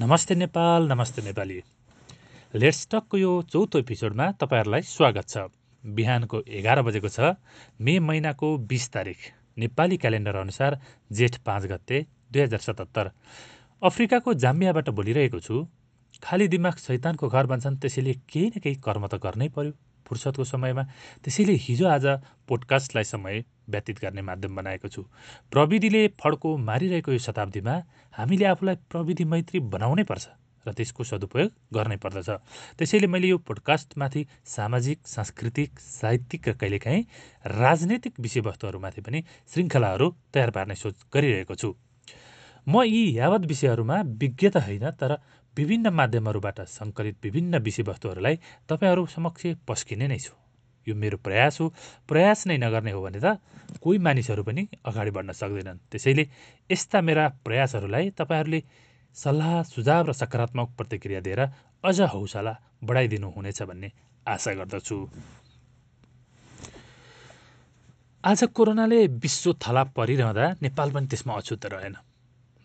नमस्ते नेपाल नमस्ते नेपाली। लेट्स टकको यो चौथो एपिसोडमा तपाईँहरूलाई स्वागत छ। बिहानको एघार बजेको छ मे महिनाको बिस तारिक नेपाली क्यालेन्डर अनुसार जेठ पाँच गते दुई हजार सतहत्तर। अफ्रिकाको जाम्बियाबाट बोलिरहेको छु खाली दिमाग शैतानको घर भन्छन् त्यसैले केही न केही कर्म त गर्नै पर्यो। फुर्सदको समयमा त्यसैले हिजो आज पोडकास्टलाई समय व्यतीत गर्ने माध्यम बनाएको छु। प्रविधिले फड्को मारिरहेको यो शताब्दीमा हामीले आफूलाई प्रविधि मैत्री बनाउनै पर्छ र त्यसको सदुपयोग गर्नै पर्दछ। त्यसैले मैले यो पोडकास्टमाथि सामाजिक सांस्कृतिक साहित्यिक र कहिलेकाहीँ राजनैतिक विषयवस्तुहरूमाथि पनि श्रृङ्खलाहरू तयार पार्ने सोच गरिरहेको छु। म यी यावत विषयहरूमा विज्ञ त होइन तर विभिन्न माध्यमहरूबाट सङ्कलित विभिन्न विषयवस्तुहरूलाई तपाईँहरू समक्ष पस्किने नै छु। यो मेरो प्रयास हो। प्रयास नै नगर्ने हो भने त कोही मानिसहरू पनि अगाडि बढ्न सक्दैनन्। त्यसैले यस्ता मेरा प्रयासहरूलाई तपाईँहरूले सल्लाह सुझाव र सकारात्मक प्रतिक्रिया दिएर अझ हौसला बढाइदिनु हुनेछ भन्ने आशा गर्दछु। आज कोरोनाले विश्व थला परिरहँदा नेपाल पनि त्यसमा अछुत रहेन।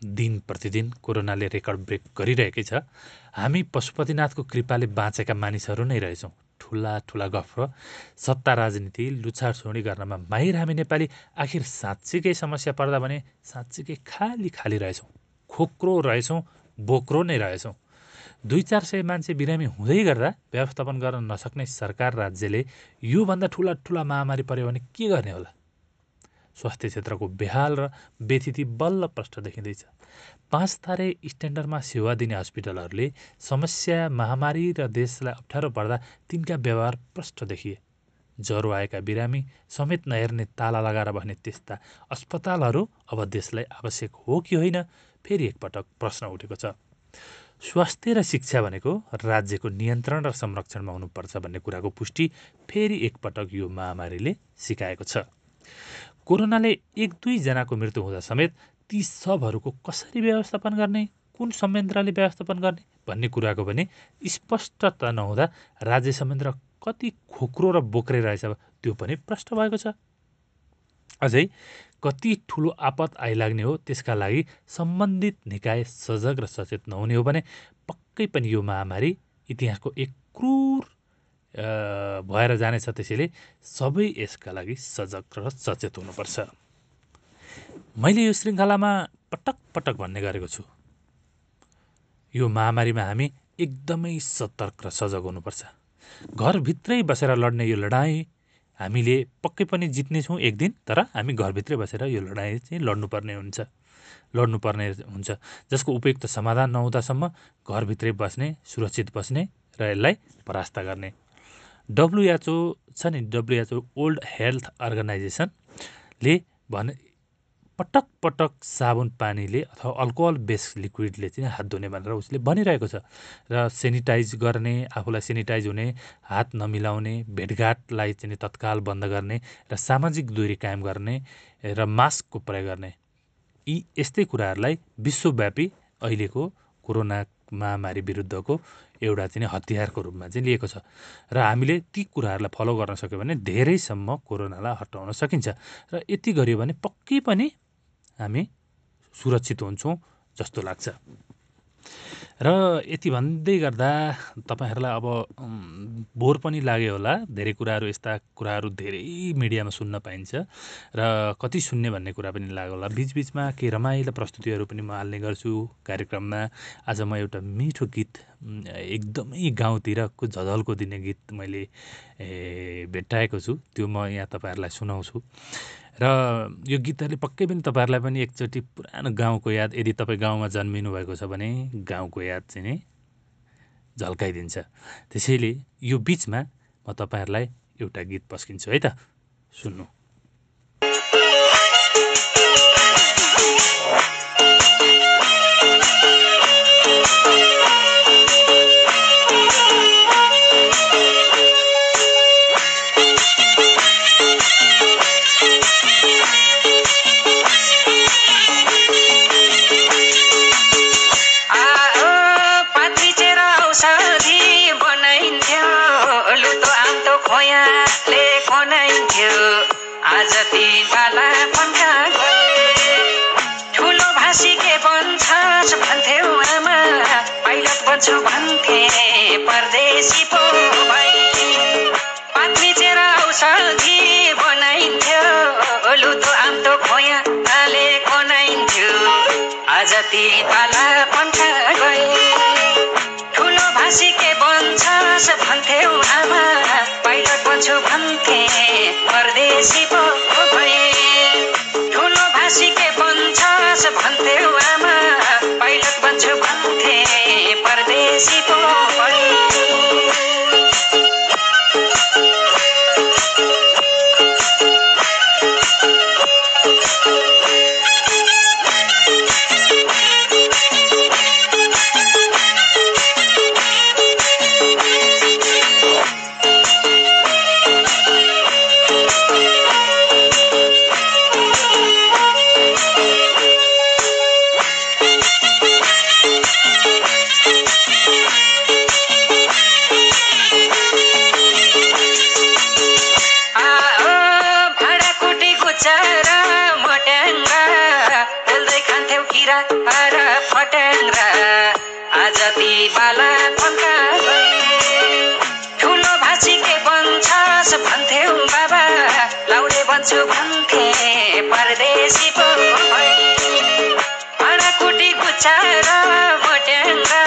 दिन प्रतिदिन कोरोनाले रेकर्ड ब्रेक गरिरहेकै छ। हामी पशुपतिनाथको कृपाले बाँचेका मानिसहरू नै रहेछौँ। ठुला ठुला गफ र सत्ता राजनीति लुछाछोडी गर्नमा माहिर हामी नेपाली आखिर साँच्चीकै समस्या पर्दा भने साँच्चीकै खाली खाली रहेछौँ। खोक्रो रहेछौँ बोक्रो नै रहेछौँ। दुई चार सय मान्छे बिरामी हुँदै गर्दा व्यवस्थापन गर्न नसक्ने सरकार राज्यले योभन्दा ठुला ठुला महामारी पऱ्यो भने के गर्ने होला? स्वास्थ्य क्षेत्रको बेहाल र व्यथिति बल्ल प्रष्ट देखिँदैछ। पाँच तारे स्ट्यान्डर्डमा सेवा दिने हस्पिटलहरूले समस्या महामारी र देशलाई अप्ठ्यारो पर्दा तिनका व्यवहार प्रष्ट देखिए। ज्वरो आएका बिरामी समेत नहेर्ने ताला लगाएर बस्ने त्यस्ता अस्पतालहरू अब देशलाई आवश्यक हो कि होइन फेरि एकपटक प्रश्न उठेको छ। स्वास्थ्य र शिक्षा भनेको राज्यको नियन्त्रण र संरक्षणमा हुनुपर्छ भन्ने कुराको पुष्टि फेरि एकपटक यो महामारीले सिकाएको छ। कोरोनाले एक दुईजनाको मृत्यु हुँदा समेत ती सबहरूको कसरी व्यवस्थापन गर्ने कुन संयन्त्रले व्यवस्थापन गर्ने भन्ने कुराको पनि स्पष्टता नहुँदा राज्य संयन्त्र कति खोक्रो र बोक्रे रहेछ त्यो पनि प्रष्ट भएको छ। अझै कति ठुलो आपत आइलाग्ने हो त्यसका लागि सम्बन्धित निकाय सजग र सचेत नहुने हो भने पक्कै पनि यो महामारी इतिहासको एक क्रूर भएर जानेछ त्यसैले सबै यसका लागि सजग र सचेत हुनुपर्छ। मैले यो श्रृङ्खलामा पटक पटक भन्ने गरेको छु। यो महामारीमा हामी एकदमै सतर्क र सजग हुनुपर्छ। घरभित्रै बसेर लड्ने यो लडाइँ हामीले पक्कै पनि जित्नेछौँ एक दिन तर हामी घरभित्रै बसेर यो लडाइँ चाहिँ लड्नुपर्ने हुन्छ। लड्नुपर्ने हुन्छ जसको उपयुक्त समाधान नहुँदासम्म घरभित्रै बस्ने सुरक्षित बस्ने र यसलाई परास्त गर्ने। डब्लुएचओ छ नि डब्लुएचओ ओल्ड हेल्थ अर्गनाइजेसनले भने पटक पटक साबुन पानीले अथवा अल्कोहल बेस लिक्विडले चाहिँ हात धुने भनेर उसले भनिरहेको छ। र सेनिटाइज गर्ने आफूलाई सेनिटाइज हुने हात नमिलाउने भेटघाटलाई चाहिँ तत्काल बन्द गर्ने र सामाजिक दूरी कायम गर्ने र मास्कको प्रयोग गर्ने। यी यस्तै कुराहरूलाई विश्वव्यापी अहिलेको कोरोना महामारी विरुद्धको एउटा चाहिँ हतियारको रूपमा चाहिँ लिएको छ। र हामीले ती कुराहरूलाई फलो गर्न सक्यो भने धेरैसम्म कोरोनालाई हटाउन सकिन्छ। र यति गरियो भने पक्कै पनि हामी सुरक्षित हुन्छौँ जस्तो लाग्छ। र यति भन्दै गर्दा तपाईँहरूलाई अब बोर पनि लाग्यो होला। धेरै कुराहरू यस्ता कुराहरू धेरै मिडियामा सुन्न पाइन्छ र कति सुन्ने भन्ने कुरा पनि लाग्यो होला। बिचबिचमा केही रमाइलो प्रस्तुतिहरू पनि म हाल्ने गर्छु कार्यक्रममा। आज म एउटा मिठो गीत एकदमै गाउँतिरको झझल्को दिने गीत मैले भेट्टाएको छु। त्यो म यहाँ तपाईँहरूलाई सुनाउँछु। र यो गीतहरूले पक्कै पनि तपाईँहरूलाई पनि एकचोटि पुरानो गाउँको याद यदि तपाईँ गाउँमा जन्मिनु भएको छ भने गाउँको याद चाहिँ नि झल्काइदिन्छ। त्यसैले यो बिचमा म तपाईँहरूलाई एउटा गीत पस्किन्छु है त सुन्नु। बन्छु भन्थे परदेशी पो भई पात मिचेर औषधि बनाइन्थ्यो लुतो आम्तो खोया हाले कोनाइन्थ्यो आज ती पाला पन्खा गए। ठुलो भाषी के बन्छस् भन्थ्यौ आमा पाइलट बन्छु भन्थे परदेशी पो। किरा र फट्याङ्ग्रा आज ती बाला पन्का ठुलो भाषी के बन्छस् भन्थ्यौ बाबा लाउडे बन्छु भन्थे परदेशी पो भाँडाकुटी गुच्चाएर मोट्याङ्ग्रा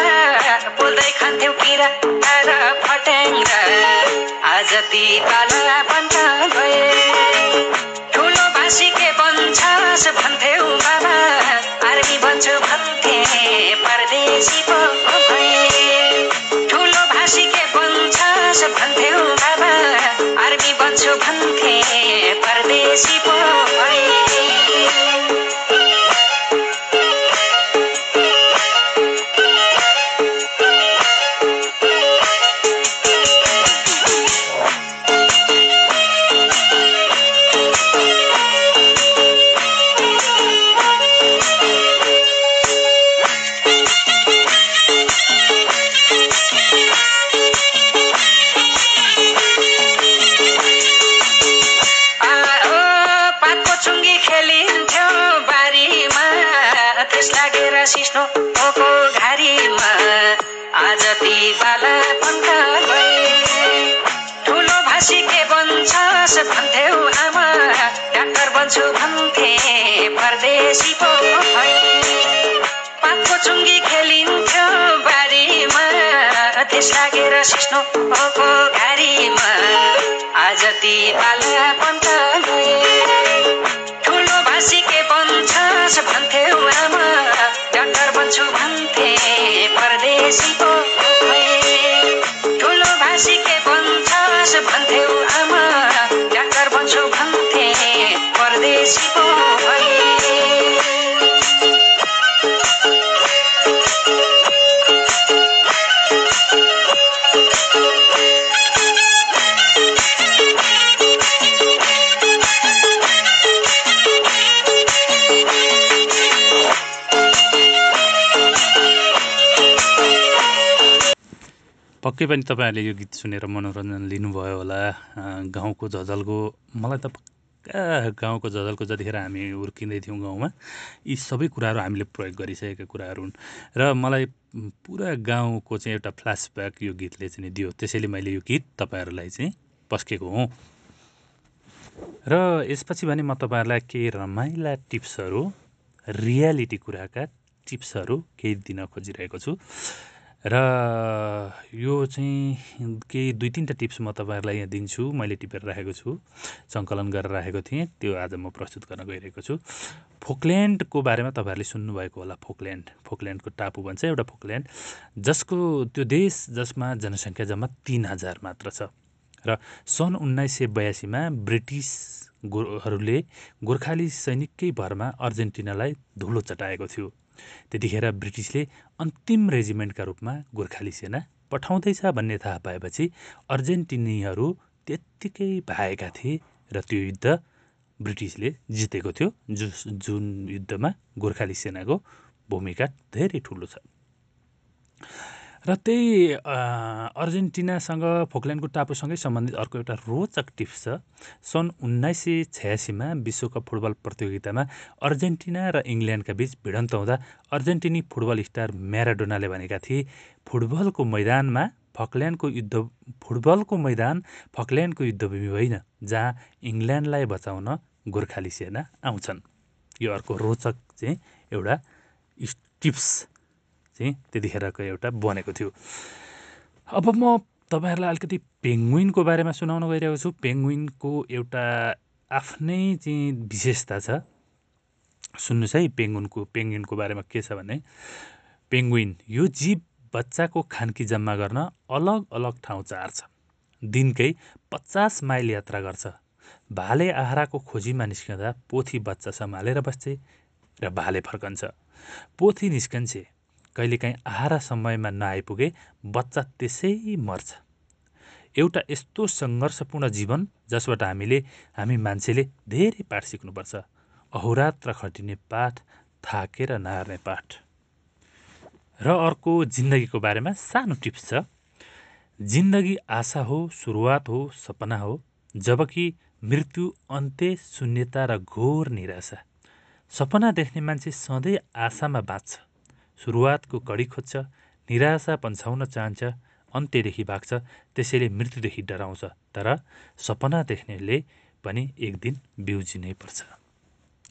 पोल्दै खान्थ्यौ किरा र फट्याङ्ग्रा आज ती बाला आर्मी बन्छु भन्थे त्यस लागेर सिस्नो घारीमा आज ती पन्का गए। ठुलो भाषी के बन्छस् भन्थ्यौ आमा डाक्टर बन्छु भन्थे परदेशी पो भए। ठुलो भाषी के बन्छस् भन्थ्यौ आमा डाक्टर बन्छु भन्थे परदेशी पक्कै पनि तपाईँहरूले यो गीत सुनेर मनोरञ्जन लिनुभयो होला। गाउँको झझल्को मलाई त पक्का गाउँको झझल्को जतिखेर हामी हुर्किँदै थियौँ गाउँमा यी सबै कुराहरू हामीले प्रयोग गरिसकेका कुराहरू हुन्। र मलाई पुरा गाउँको चाहिँ एउटा फ्ल्यासब्याक यो गीतले चाहिँ दियो। त्यसैले मैले यो गीत तपाईँहरूलाई चाहिँ पस्केको हुँ। र यसपछि भने म तपाईँहरूलाई केही रमाइला टिप्सहरू रियालिटी कुराका टिप्सहरू केही दिन खोजिरहेको छु। र यो चाहिँ केही दुई तिनवटा टिप्स म तपाईँहरूलाई यहाँ दिन्छु। मैले टिपेर राखेको छु सङ्कलन गरेर राखेको थिएँ। त्यो आज म प्रस्तुत गर्न गइरहेको छु। फोकल्यान्डको बारेमा तपाईँहरूले सुन्नुभएको होला फोकल्यान्ड। फोकल्यान्डको टापु भन्छ एउटा फोकल्यान्ड। जसको त्यो देश जसमा जनसङ्ख्या जम्मा तिन हजार मात्र छ। र सन् उन्नाइस सय बयासीमा ब्रिटिस गोहरूले गोर्खाली सैनिककै भरमा अर्जेन्टिनालाई धुलो चटाएको थियो। त्यतिखेर ब्रिटिसले अन्तिम रेजिमेन्टका रूपमा गोर्खाली सेना पठाउँदैछ भन्ने थाहा पाएपछि अर्जेन्टिनीहरू त्यत्तिकै भागेका थिए र त्यो युद्ध ब्रिटिसले जितेको थियो जुस जुन युद्धमा गोर्खाली सेनाको भूमिका धेरै ठुलो छ। र त्यही अर्जेन्टिनासँग फोकल्यान्डको टापुसँगै सम्बन्धित अर्को एउटा रोचक टिप्स छ। सन् उन्नाइस सय छयासीमा विश्वकप फुटबल प्रतियोगितामा अर्जेन्टिना र इङ्ल्यान्डका बिच भिडन्त हुँदा अर्जेन्टिनी फुटबल स्टार म्याराडोनाले भनेका थिए फुटबलको मैदानमा फकल्यान्डको युद्ध फुटबलको मैदान फकल्यान्डको युद्धभूमि होइन जहाँ इङ्ल्यान्डलाई बचाउन गोर्खाली सेना आउँछन्। यो अर्को रोचक चाहिँ एउटा टिप्स। चाहिँ त्यतिखेरको एउटा बनेको थियो। अब म तपाईँहरूलाई अलिकति पेङ्गुइनको बारेमा सुनाउन गइरहेको छु। पेङ्गुइनको एउटा आफ्नै चाहिँ विशेषता छ। सुन्नुहोस् है पेङ्गुनको पेङ्गुइनको बारेमा के छ भने पेङ्गुइन यो जीव बच्चाको खानकी जम्मा गर्न अलग अलग ठाउँ चार्छ। दिनकै पचास माइल यात्रा गर्छ। भाले आहाराको खोजीमा निस्कँदा पोथी बच्चा सम्हालेर बस्छे र भाले फर्कन्छ। पोथी निस्कन्छे। कहिलेकाहीँ आहारा समयमा नआइपुगे बच्चा त्यसै मर्छ। एउटा यस्तो सङ्घर्षपूर्ण जीवन जसबाट हामीले हामी मान्छेले धेरै पाठ सिक्नुपर्छ। अहोरात्र खटिने पाठ थाकेर नहार्ने पाठ। र अर्को जिन्दगीको बारेमा सानो टिप्स छ। जिन्दगी आशा हो सुरुवात हो सपना हो जबकि मृत्यु अन्त्य शून्यता र घोर निराशा। सपना देख्ने मान्छे सधैँ आशामा बाँच्छ। सुरुवातको कडी खोज्छ निराशा पन्छाउन चाहन्छ अन्त्यदेखि भाग्छ त्यसैले मृत्युदेखि डराउँछ तर सपना देख्नेले पनि एक दिन बिउजिनै पर्छ।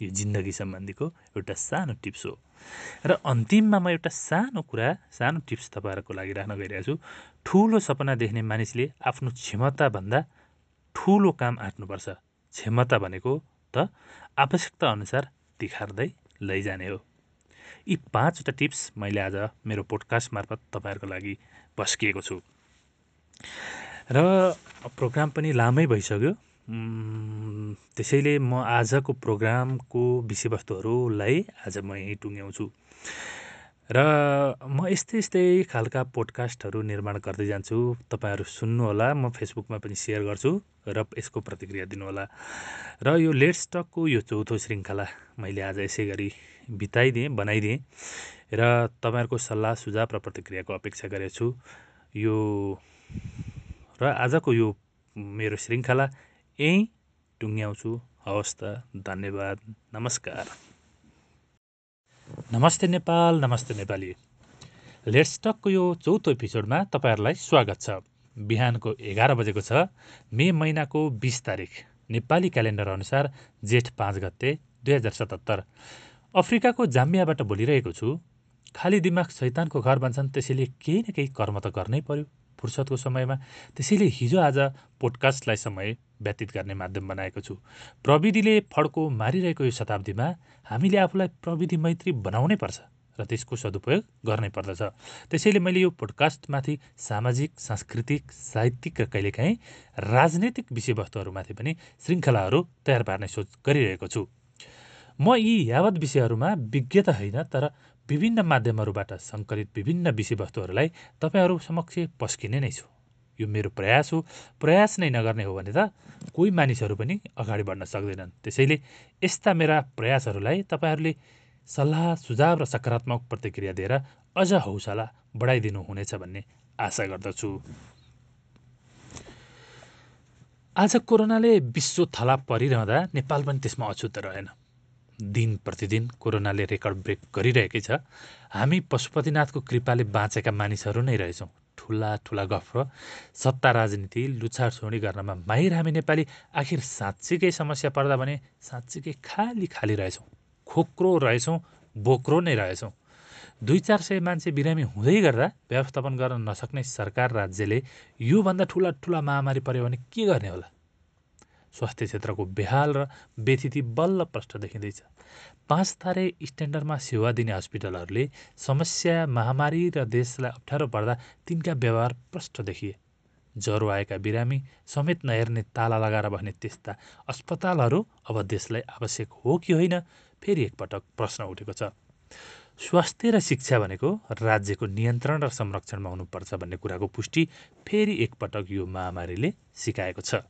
यो जिन्दगी सम्बन्धीको एउटा सानो टिप्स हो। र अन्तिममा म एउटा सानो कुरा सानो टिप्स तपाईँहरूको लागि राख्न गइरहेको छु। ठुलो सपना देख्ने मानिसले आफ्नो क्षमताभन्दा ठुलो काम आँट्नुपर्छ। क्षमता भनेको त आवश्यकता अनुसार तिखार्दै लैजाने हो। यी पाँचवटा टिप्स मैले आज मेरो पोडकास्ट मार्फत तपाईँहरूको लागि भस्किएको छु। र प्रोग्राम पनि लामै भइसक्यो। त्यसैले म आजको प्रोग्रामको विषयवस्तुहरूलाई आज म यहीँ टुङ्ग्याउँछु। र म यस्तै यस्तै खालका पोडकास्टहरू निर्माण गर्दै जान्छु। तपाईँहरू सुन्नुहोला म फेसबुकमा पनि सेयर गर्छु र यसको प्रतिक्रिया दिनुहोला र यो लेट्स टकको यो चौथो श्रृङ्खला मैले आज यसै गरी बिताइदिएँ बनाइदिएँ र तपाईँहरूको सल्लाह सुझाव र प्रतिक्रियाको अपेक्षा गरेको छु यो र आजको यो मेरो श्रृङ्खला यहीँ टुङ्ग्याउँछु। हवस् त धन्यवाद। नमस्कार। नमस्ते नेपाल नमस्ते नेपाली। लेट्स टकको यो चौथो एपिसोडमा तपाईँहरूलाई स्वागत छ। बिहानको एघार बजेको छ मे महिनाको बिस तारिक नेपाली क्यालेन्डर अनुसार जेठ पाँच गते दुई हजार सतहत्तर। अफ्रिकाको जाम्बियाबाट बोलिरहेको छु खाली दिमाग शैतानको घर भन्छन् त्यसैले केही न केही कर्म त गर्नै पर्यो। फुर्सदको समयमा त्यसैले हिजो आज पोडकास्टलाई समय व्यतीत गर्ने माध्यम बनाएको छु। प्रविधिले फड्को मारिरहेको यो शताब्दीमा हामीले आफूलाई प्रविधि मैत्री बनाउनै पर्छ र त्यसको सदुपयोग गर्नै पर्दछ। त्यसैले मैले यो पोडकास्टमाथि सामाजिक सांस्कृतिक साहित्यिक र कहिलेकाहीँ राजनैतिक विषयवस्तुहरूमाथि पनि श्रृङ्खलाहरू तयार पार्ने सोच गरिरहेको छु। म यी यावत विषयहरूमा विज्ञता होइन तर विभिन्न माध्यमहरूबाट सङ्कलित विभिन्न विषयवस्तुहरूलाई तपाईँहरू समक्ष पस्किने नै छु। यो मेरो प्रयास हो। प्रयास नै नगर्ने हो भने त कोही मानिसहरू पनि अगाडि बढ्न सक्दैनन्। त्यसैले यस्ता मेरा प्रयासहरूलाई तपाईँहरूले सल्लाह सुझाव र सकारात्मक प्रतिक्रिया दिएर अझ हौसला बढाइदिनु हुनेछ भन्ने आशा गर्दछु। आज कोरोनाले विश्व थला परिरहँदा नेपाल पनि त्यसमा अछुत रहेन। दिन प्रतिदिन कोरोनाले रेकर्ड ब्रेक गरिरहेकै छ। हामी पशुपतिनाथको कृपाले बाँचेका मानिसहरू नै रहेछौँ। ठुला ठुला गफ र सत्ता राजनीति लुछाडछोडी गर्नमा माहिर हामी नेपाली आखिर साँच्चीकै समस्या पर्दा भने साँच्चीकै खाली खाली रहेछौँ। खोक्रो रहेछौँ बोक्रो नै रहेछौँ। दुई चार सय मान्छे बिरामी हुँदै गर्दा व्यवस्थापन गर्न नसक्ने सरकार राज्यले योभन्दा ठुला ठुला महामारी पऱ्यो भने के गर्ने होला? स्वास्थ्य क्षेत्रको बेहाल र व्यथिति बल्ल प्रष्ट देखिँदैछ। पाँच तारे स्ट्यान्डर्डमा सेवा दिने हस्पिटलहरूले समस्या महामारी र देशलाई अप्ठ्यारो पर्दा तिनका व्यवहार प्रष्ट देखिए। ज्वरो आएका बिरामी समेत नहेर्ने ताला लगाएर बस्ने त्यस्ता अस्पतालहरू अब देशलाई आवश्यक हो कि होइन फेरि एकपटक प्रश्न उठेको छ। स्वास्थ्य र शिक्षा भनेको राज्यको नियन्त्रण र संरक्षणमा हुनुपर्छ भन्ने कुराको पुष्टि फेरि एकपटक यो महामारीले सिकाएको छ।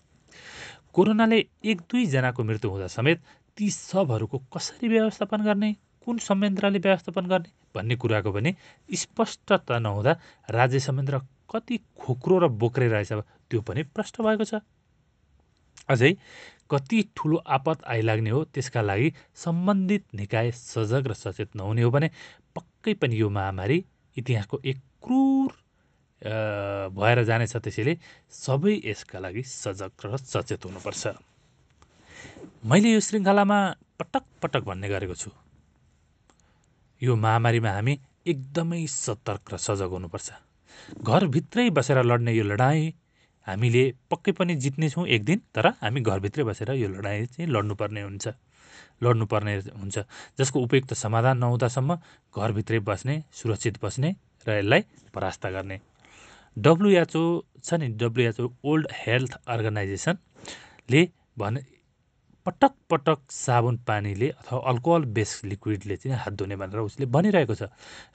कोरोनाले एक दुईजनाको मृत्यु हुँदा समेत ती सबहरूको कसरी व्यवस्थापन गर्ने कुन संयन्त्रले व्यवस्थापन गर्ने भन्ने कुराको पनि स्पष्टता नहुँदा राज्य संयन्त्र कति खोक्रो र बोक्रे रहेछ त्यो पनि प्रष्ट भएको छ। अझै कति ठुलो आपत आइलाग्ने हो त्यसका लागि सम्बन्धित निकाय सजग र सचेत नहुने हो भने पक्कै पनि यो महामारी इतिहासको एक क्रूर भएर जानेछ त्यसैले सबै यसका लागि सजग र सचेत हुनुपर्छ। मैले यो श्रृङ्खलामा पटक पटक भन्ने गरेको छु। यो महामारीमा हामी एकदमै सतर्क र सजग हुनुपर्छ। घरभित्रै बसेर लड्ने यो लडाइँ हामीले पक्कै पनि जित्नेछौँ एक दिन तर हामी घरभित्रै बसेर यो लडाइँ चाहिँ लड्नुपर्ने हुन्छ। लड्नुपर्ने हुन्छ। जसको उपयुक्त समाधान नहुँदासम्म घरभित्रै बस्ने सुरक्षित बस्ने र यसलाई परास्त गर्ने। डब्लुएचओ छ नि डब्लुएचओ ओल्ड हेल्थ अर्गनाइजेसनले भने पटक पटक साबुन पानीले अथवा अल्कोहल बेस लिक्विडले चाहिँ हात धुने भनेर उसले भनिरहेको छ।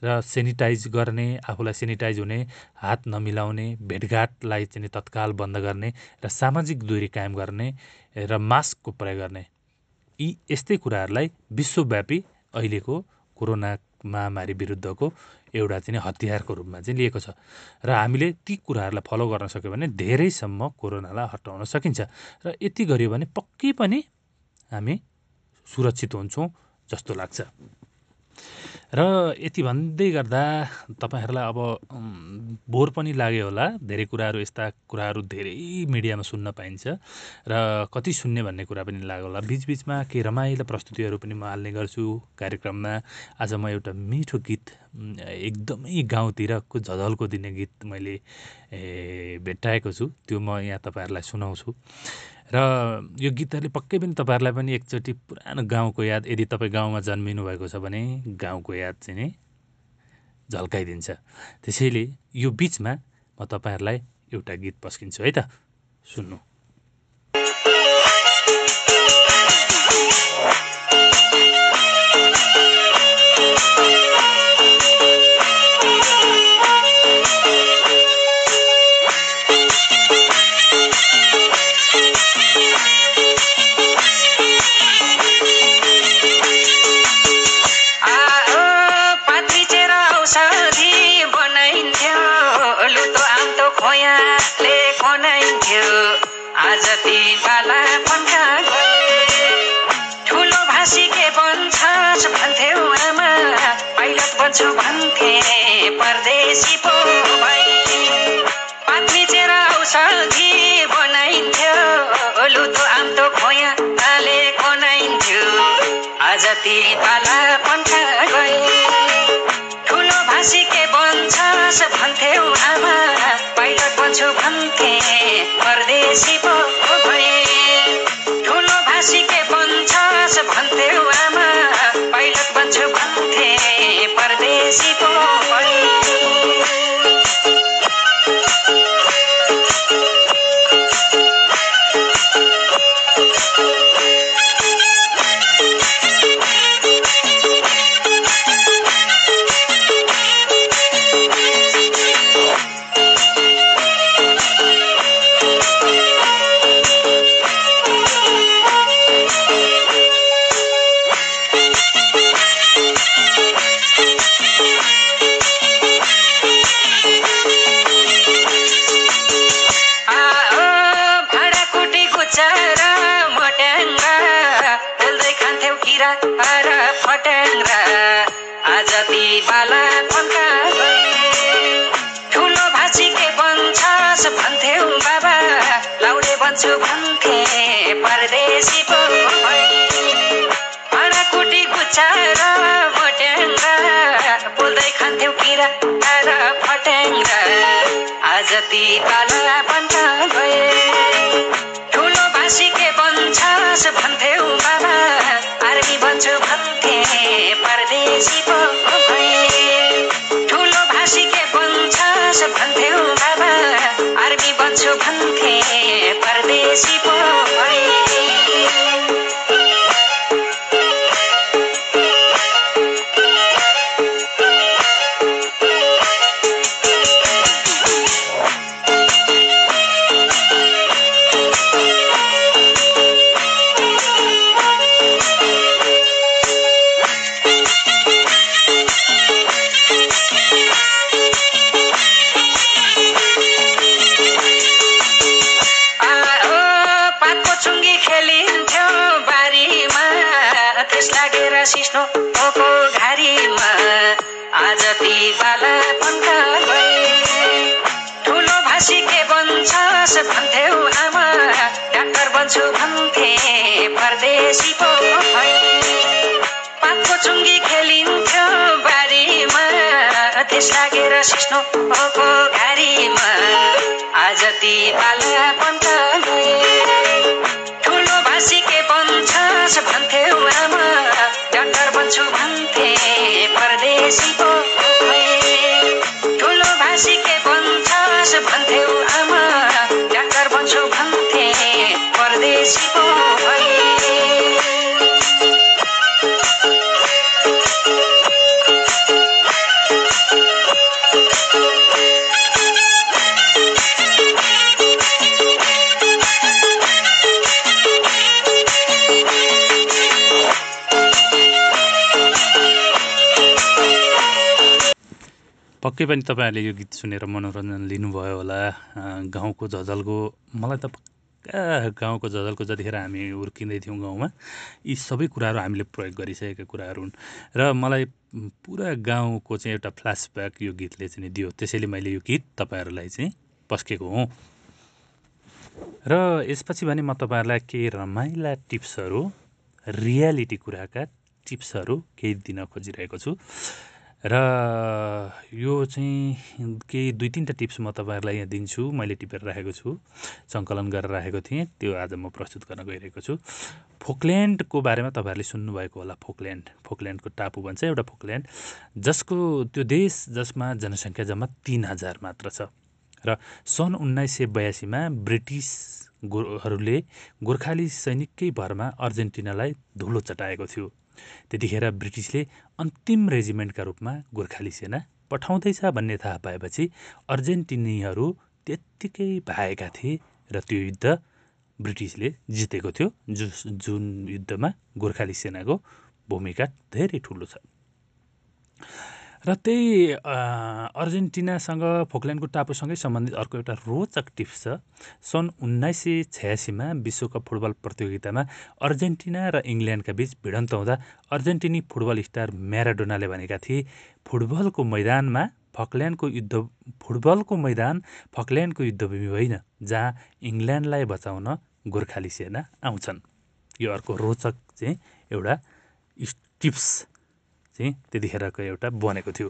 र सेनिटाइज गर्ने आफूलाई सेनिटाइज हुने हात नमिलाउने भेटघाटलाई चाहिँ तत्काल बन्द गर्ने र सामाजिक दूरी कायम गर्ने र मास्कको प्रयोग गर्ने। यी यस्तै कुराहरूलाई विश्वव्यापी अहिलेको कोरोना महामारी विरुद्धको एउटा चाहिँ हतियारको रूपमा चाहिँ लिएको छ। र हामीले ती कुराहरूलाई फलो गर्न सक्यो भने धेरैसम्म कोरोनालाई हटाउन सकिन्छ। र यति गरियो भने पक्कै पनि हामी सुरक्षित हुन्छौँ जस्तो लाग्छ। र यति भन्दै गर्दा तपाईँहरूलाई अब बोर पनि लाग्यो होला। धेरै कुराहरू यस्ता कुराहरू धेरै मिडियामा सुन्न पाइन्छ र कति सुन्ने भन्ने कुरा पनि लाग्यो होला। बिचबिचमा केही रमाइलो प्रस्तुतिहरू पनि म हाल्ने गर्छु कार्यक्रममा। आज म एउटा मिठो गीत एकदमै गाउँतिरको झझल्को दिने गीत मैले भेट्टाएको छु। त्यो म यहाँ तपाईँहरूलाई सुनाउँछु। र यो गीतहरूले पक्कै पनि तपाईँहरूलाई पनि एकचोटि पुरानो गाउँको याद यदि तपाईँ गाउँमा जन्मिनु भएको छ भने गाउँको याद चाहिँ नि झल्काइदिन्छ। त्यसैले यो बिचमा म तपाईँहरूलाई एउटा गीत पस्किन्छु है त? सुन्नु। छु भन्थे परदेशी पो भई पात औषधि बनाइन्थ्यो लुतो आम्तो खोया ताले खोनाइन्थ्यो। आज ती पाला पन्था गए ठुलो भाषी के बन्छस् भन्थ्यौ आमा पाइलट बन्छु भन्थे परदेशी पो भन्छु भन्थे परदेशी पो कुटी गुच्चा र मोट्याङ्गा बोल्दै खान्थ्यौ किरा र फट्याङ्गा आज ती पाला बन्द गए। भन्थे परदेशी पो भए। ठुलो भाषी के बन्छस् भन्थ्यौ बाबा। आर्मी बन्छु भन्थे परदेशी पो त्यस लागेर सिस्नो ओको घारीमा आज ती बाला गए ठुलो भाषी के बन्छस् भन्थ्यौ आमा डाक्टर बन्छु भन्थे परदेशी पो ठुलो भाषी के बन्छस् भन्थ्यौ आमा पक्कै पनि तपाईँहरूले यो गीत सुनेर मनोरञ्जन लिनुभयो होला। गाउँको झझलको मलाई त पक्का गाउँको झझलको जतिखेर हामी हुर्किँदै थियौँ गाउँमा यी सबै कुराहरू हामीले प्रयोग गरिसकेका कुराहरू हुन्। र मलाई पुरा गाउँको चाहिँ एउटा फ्ल्यासब्याक यो गीतले चाहिँ दियो। त्यसैले मैले यो गीत तपाईँहरूलाई चाहिँ पस्केको हुँ। र यसपछि भने म तपाईँहरूलाई केही रमाइला टिप्सहरू रियालिटी कुराका टिप्सहरू केही दिन खोजिरहेको छु। र यो चाहिँ केही दुई तिनवटा टिप्स म तपाईँहरूलाई यहाँ दिन्छु मैले टिपेर राखेको छु सङ्कलन गरेर राखेको थिएँ त्यो आज म प्रस्तुत गर्न गइरहेको छु। फोकल्यान्डको बारेमा तपाईँहरूले सुन्नुभएको होला फोकल्यान्ड फोकल्यान्डको टापु भन्छ एउटा फोकल्यान्ड जसको त्यो देश जसमा जनसङ्ख्या जम्मा तिन हजार मात्र छ। र सन् उन्नाइस सय बयासीमा ब्रिटिस गोहरूले गोर्खाली सैनिककै भरमा अर्जेन्टिनालाई धुलो चटाएको थियो। त्यतिखेर ब्रिटिसले अन्तिम रेजिमेन्टका रूपमा गोर्खाली सेना पठाउँदैछ भन्ने थाहा पाएपछि अर्जेन्टिनीहरू त्यत्तिकै भाएका थिए र त्यो युद्ध ब्रिटिसले जितेको थियो जुन युद्धमा गोर्खाली सेनाको भूमिका धेरै ठुलो छ। र त्यही अर्जेन्टिनासँग फोकल्यान्डको टापुसँगै सम्बन्धित अर्को एउटा रोचक टिप्स छ। सन् उन्नाइस सय छयासीमा विश्वकप फुटबल प्रतियोगितामा अर्जेन्टिना र इङ्ल्यान्डका बीच भिडन्त हुँदा अर्जेन्टिनी फुटबल स्टार म्याराडोनाले भनेका थिए फुटबलको मैदानमा फकल्यान्डको युद्ध फुटबलको मैदान फकल्यान्डको युद्धभूमि होइन जहाँ इङ्ल्यान्डलाई बचाउन गोर्खाली सेना आउँछन्। यो अर्को रोचक चाहिँ एउटा टिप्स। चाहिँ त्यतिखेरको एउटा बनेको थियो।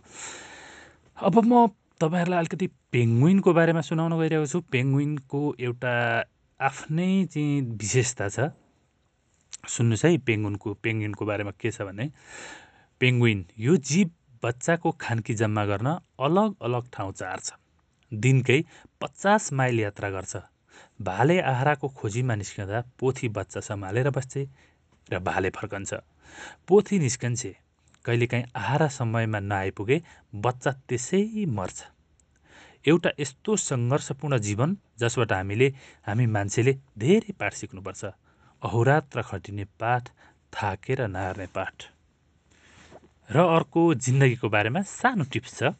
अब म तपाईँहरूलाई अलिकति पेङ्गुइनको बारेमा सुनाउन गइरहेको छु। पेङ्गुइनको एउटा आफ्नै चाहिँ विशेषता छ। सुन्नुहोस् है पेङ्गुनको पेङ्गुइनको बारेमा के छ भने पेङ्गुइन यो जीव बच्चाको खानकी जम्मा गर्न अलग अलग ठाउँ चार्छ। दिनकै पचास माइल यात्रा गर्छ। भाले आहाराको खोजीमा निस्कँदा पोथी बच्चा सम्हालेर बस्छे र भाले फर्कन्छ। पोथी निस्कन्छे। कहिलेकाहीँ आहारा समयमा नआइपुगे बच्चा त्यसै मर्छ। एउटा यस्तो सङ्घर्षपूर्ण जीवन जसबाट हामीले हामी मान्छेले धेरै पाठ सिक्नुपर्छ। अहोरात्र खटिने पाठ थाकेर नहार्ने पाठ। र अर्को जिन्दगीको बारेमा सानो टिप्स छ।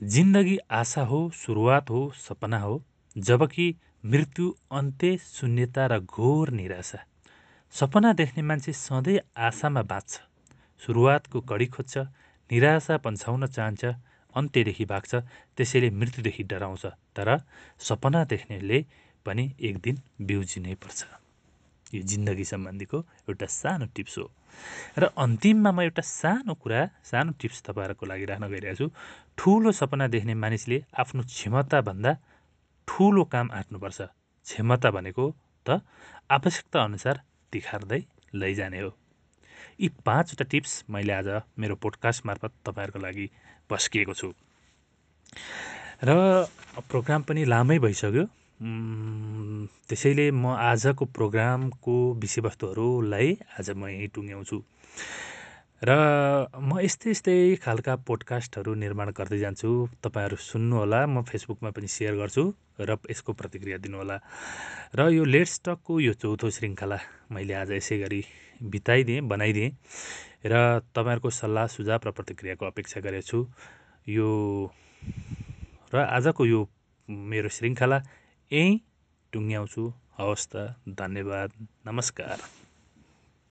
जिन्दगी आशा हो सुरुवात हो सपना हो जबकि मृत्यु अन्त्य शून्यता र घोर निराशा। सपना देख्ने मान्छे सधैँ आशामा बाँच्छ। सुरुवातको कडी खोज्छ निराशा पन्छाउन चाहन्छ अन्त्यदेखि भाग्छ त्यसैले मृत्युदेखि डराउँछ। तर सपना देख्नेले पनि एक दिन बिउजिनै पर्छ। यो जिन्दगी सम्बन्धीको एउटा सानो टिप्स हो। र अन्तिममा म एउटा सानो कुरा सानो टिप्स तपाईँहरूको लागि राख्न गइरहेको छु। ठुलो सपना देख्ने मानिसले आफ्नो क्षमताभन्दा ठुलो काम आँट्नुपर्छ। क्षमता भनेको त आवश्यकता अनुसार तिखार्दै लैजाने हो। यी पाँचवटा टिप्स मैले आज मेरो पोडकास्ट मार्फत तपाईँहरूको लागि पस्किएको छु। र प्रोग्राम पनि लामै भइसक्यो। त्यसैले म आजको प्रोग्रामको विषयवस्तुहरूलाई आज म यहीँ टुङ्ग्याउँछु। र म यस्तै यस्तै खालका पोडकास्टहरू निर्माण गर्दै जान्छु। तपाईँहरू सुन्नुहोला म फेसबुकमा पनि सेयर गर्छु र यसको प्रतिक्रिया दिनुहोला। र यो लेट्स टकको यो चौथो श्रृङ्खला मैले आज यसै गरी बिताइदिएँ बनाइदिएँ र तपाईँहरूको सल्लाह सुझाव र प्रतिक्रियाको अपेक्षा गरेको छु यो र आजको यो मेरो श्रृङ्खला यहीँ टुङ्ग्याउँछु। हवस् त धन्यवाद नमस्कार।